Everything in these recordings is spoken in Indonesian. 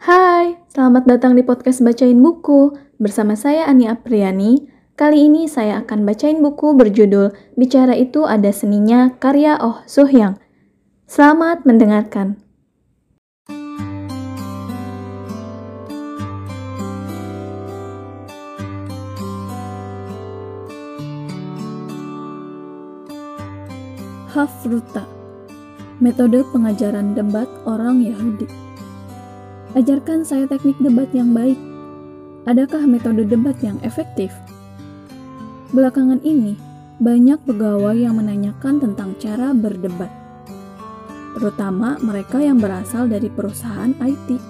Hai, selamat datang di podcast Bacain Buku. Bersama saya Ani Apriani. Kali ini saya akan bacain buku berjudul Bicara Itu Ada Seninya karya Oh Suhyang. Selamat mendengarkan. Hafruta Metode pengajaran debat orang Yahudi Ajarkan saya teknik debat yang baik. Adakah metode debat yang efektif? Belakangan ini, banyak pegawai yang menanyakan tentang cara berdebat, terutama mereka yang berasal dari perusahaan IT.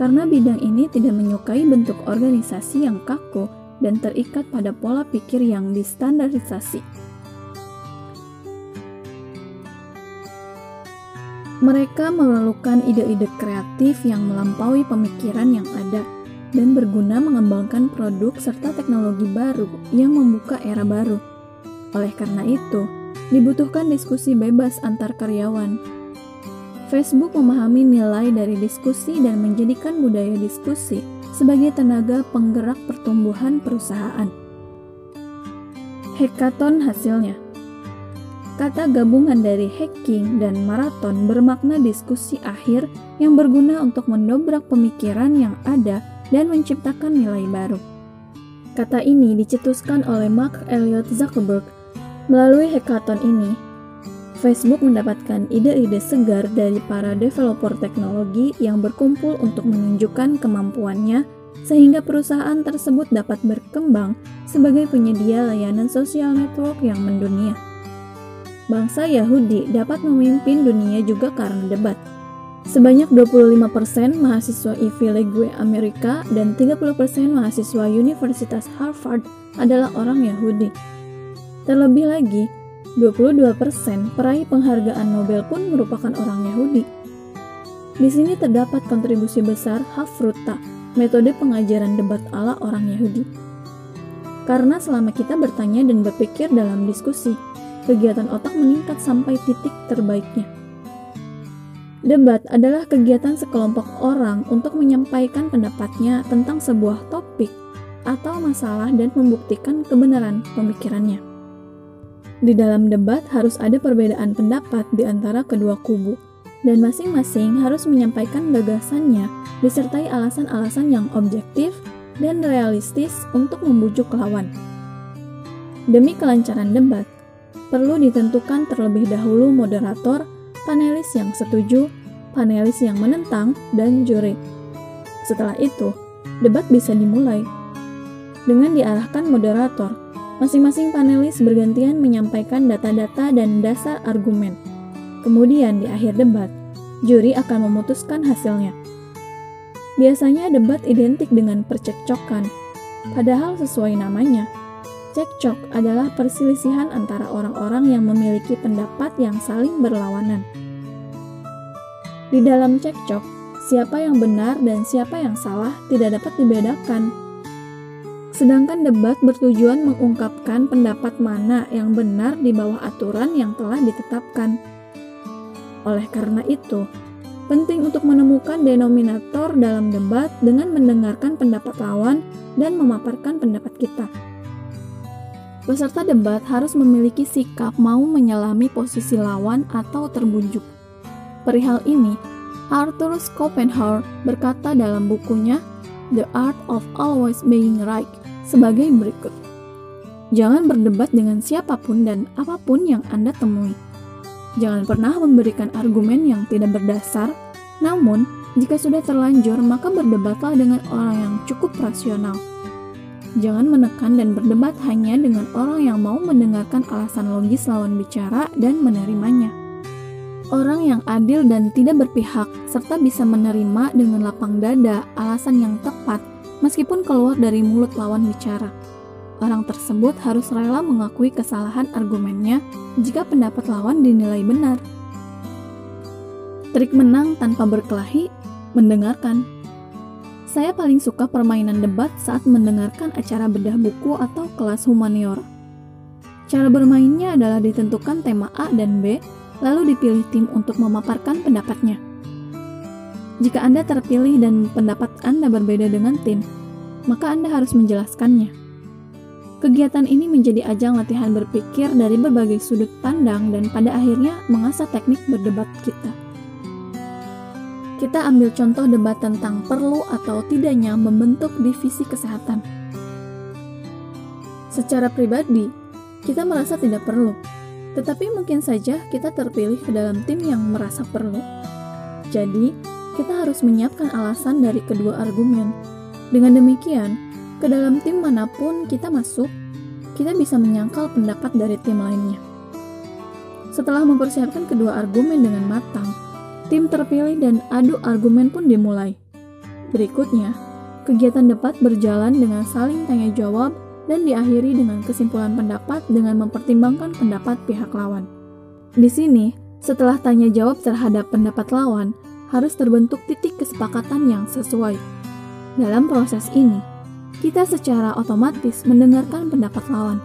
Karena bidang ini tidak menyukai bentuk organisasi yang kaku dan terikat pada pola pikir yang distandarisasi. Mereka memerlukan ide-ide kreatif yang melampaui pemikiran yang ada dan berguna mengembangkan produk serta teknologi baru yang membuka era baru. Oleh karena itu, dibutuhkan diskusi bebas antar karyawan. Facebook memahami nilai dari diskusi dan menjadikan budaya diskusi sebagai tenaga penggerak pertumbuhan perusahaan. Hackathon hasilnya Kata gabungan dari hacking dan maraton bermakna diskusi akhir yang berguna untuk mendobrak pemikiran yang ada dan menciptakan nilai baru. Kata ini dicetuskan oleh Mark Elliot Zuckerberg. Melalui hackathon ini, Facebook mendapatkan ide-ide segar dari para developer teknologi yang berkumpul untuk menunjukkan kemampuannya sehingga perusahaan tersebut dapat berkembang sebagai penyedia layanan sosial network yang mendunia. Bangsa Yahudi dapat memimpin dunia juga karena debat. Sebanyak 25% mahasiswa Ivy League Amerika dan 30% mahasiswa Universitas Harvard adalah orang Yahudi. Terlebih lagi, 22% peraih penghargaan Nobel pun merupakan orang Yahudi. Di sini terdapat kontribusi besar Hafruta, metode pengajaran debat ala orang Yahudi. Karena selama kita bertanya dan berpikir dalam diskusi, kegiatan otak meningkat sampai titik terbaiknya. Debat adalah kegiatan sekelompok orang untuk menyampaikan pendapatnya tentang sebuah topik atau masalah dan membuktikan kebenaran pemikirannya. Di dalam debat harus ada perbedaan pendapat di antara kedua kubu, dan masing-masing harus menyampaikan gagasannya disertai alasan-alasan yang objektif dan realistis untuk membujuk lawan. Demi kelancaran debat, perlu ditentukan terlebih dahulu moderator panelis yang setuju, panelis yang menentang, dan juri. Setelah itu, debat bisa dimulai. Dengan diarahkan moderator, masing-masing panelis bergantian menyampaikan data-data dan dasar argumen. Kemudian di akhir debat, juri akan memutuskan hasilnya. Biasanya debat identik dengan percekcokan, padahal sesuai namanya, Cekcok adalah perselisihan antara orang-orang yang memiliki pendapat yang saling berlawanan. Di dalam cekcok, siapa yang benar dan siapa yang salah tidak dapat dibedakan. Sedangkan debat bertujuan mengungkapkan pendapat mana yang benar di bawah aturan yang telah ditetapkan. Oleh karena itu, penting untuk menemukan denominator dalam debat dengan mendengarkan pendapat lawan dan memaparkan pendapat kita. Peserta debat harus memiliki sikap mau menyelami posisi lawan atau terbujuk. Perihal ini, Arthur Schopenhauer berkata dalam bukunya The Art of Always Being Right sebagai berikut. Jangan berdebat dengan siapa pun dan apa pun yang Anda temui. Jangan pernah memberikan argumen yang tidak berdasar, namun jika sudah terlanjur maka berdebatlah dengan orang yang cukup rasional Jangan menekan dan berdebat hanya dengan orang yang mau mendengarkan alasan logis lawan bicara dan menerimanya. Orang yang adil dan tidak berpihak, serta bisa menerima dengan lapang dada alasan yang tepat, meskipun keluar dari mulut lawan bicara. Orang tersebut harus rela mengakui kesalahan argumennya jika pendapat lawan dinilai benar. Trik menang tanpa berkelahi, mendengarkan. Saya paling suka permainan debat saat mendengarkan acara bedah buku atau kelas humaniora. Cara bermainnya adalah ditentukan tema A dan B, lalu dipilih tim untuk memaparkan pendapatnya. Jika Anda terpilih dan pendapat Anda berbeda dengan tim, maka Anda harus menjelaskannya. Kegiatan ini menjadi ajang latihan berpikir dari berbagai sudut pandang dan pada akhirnya mengasah teknik berdebat kita. Kita ambil contoh debat tentang perlu atau tidaknya membentuk divisi kesehatan. Secara pribadi, kita merasa tidak perlu, tetapi mungkin saja kita terpilih ke dalam tim yang merasa perlu. Jadi, kita harus menyiapkan alasan dari kedua argumen. Dengan demikian, ke dalam tim mana pun kita masuk, kita bisa menyangkal pendapat dari tim lainnya. Setelah mempersiapkan kedua argumen dengan matang, tim terpilih dan adu argumen pun dimulai. Berikutnya, kegiatan debat berjalan dengan saling tanya jawab dan diakhiri dengan kesimpulan pendapat dengan mempertimbangkan pendapat pihak lawan. Di sini, setelah tanya jawab terhadap pendapat lawan, harus terbentuk titik kesepakatan yang sesuai. Dalam proses ini, kita secara otomatis mendengarkan pendapat lawan.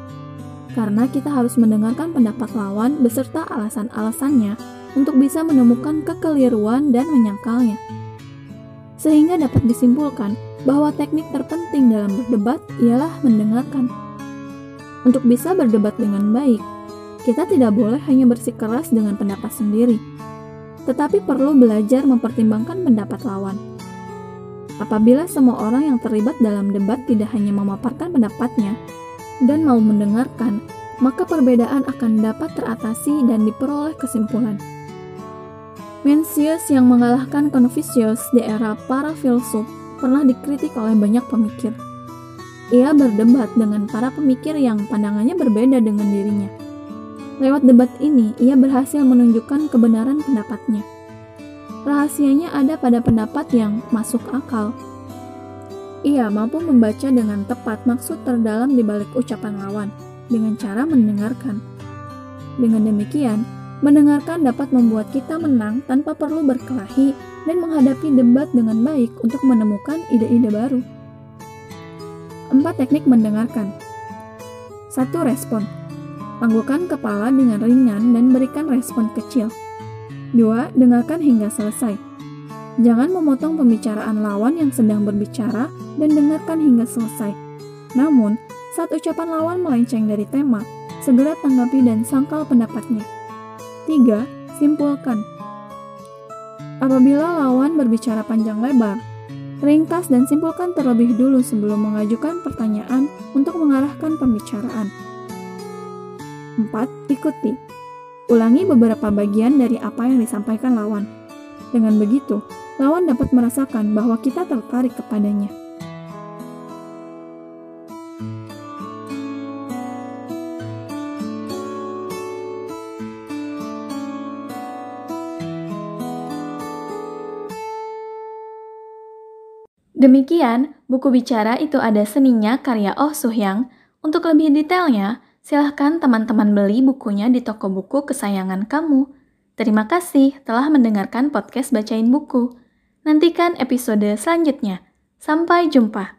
Karena kita harus mendengarkan pendapat lawan beserta alasan-alasannya untuk bisa menemukan kekeliruan dan menyangkalnya. Sehingga dapat disimpulkan bahwa teknik terpenting dalam berdebat ialah mendengarkan. Untuk bisa berdebat dengan baik, kita tidak boleh hanya bersikeras dengan pendapat sendiri, tetapi perlu belajar mempertimbangkan pendapat lawan Apabila semua orang yang terlibat dalam debat tidak hanya memaparkan pendapatnya dan mau mendengarkan, maka perbedaan akan dapat teratasi dan diperoleh kesimpulan. Mencius yang mengalahkan Confucius di era para filsuf pernah dikritik oleh banyak pemikir. Ia berdebat dengan para pemikir yang pandangannya berbeda dengan dirinya. Lewat debat ini, ia berhasil menunjukkan kebenaran pendapatnya. Rahasianya ada pada pendapat yang masuk akal. Ia mampu membaca dengan tepat maksud terdalam di balik ucapan lawan dengan cara mendengarkan. Dengan demikian, mendengarkan dapat membuat kita menang tanpa perlu berkelahi dan menghadapi debat dengan baik untuk menemukan ide-ide baru. Empat teknik mendengarkan. Satu respon. Panggulkan kepala dengan ringan dan berikan respon kecil. 2. Dengarkan hingga selesai. Jangan memotong pembicaraan lawan yang sedang berbicara dan dengarkan hingga selesai. Namun, saat ucapan lawan melenceng dari tema, segera tanggapi dan sangkal pendapatnya. 3. Simpulkan. Apabila lawan berbicara panjang lebar, ringkas dan simpulkan terlebih dulu sebelum mengajukan pertanyaan untuk mengarahkan pembicaraan. 4. Ikuti. Ulangi beberapa bagian dari apa yang disampaikan lawan. Dengan begitu, lawan dapat merasakan bahwa kita tertarik kepadanya. Demikian, buku bicara itu ada seninya karya Oh Suhyang. Untuk lebih detailnya, Silahkan teman-teman beli bukunya di toko buku kesayangan kamu. Terima kasih telah mendengarkan podcast Bacain Buku. Nantikan episode selanjutnya. Sampai jumpa.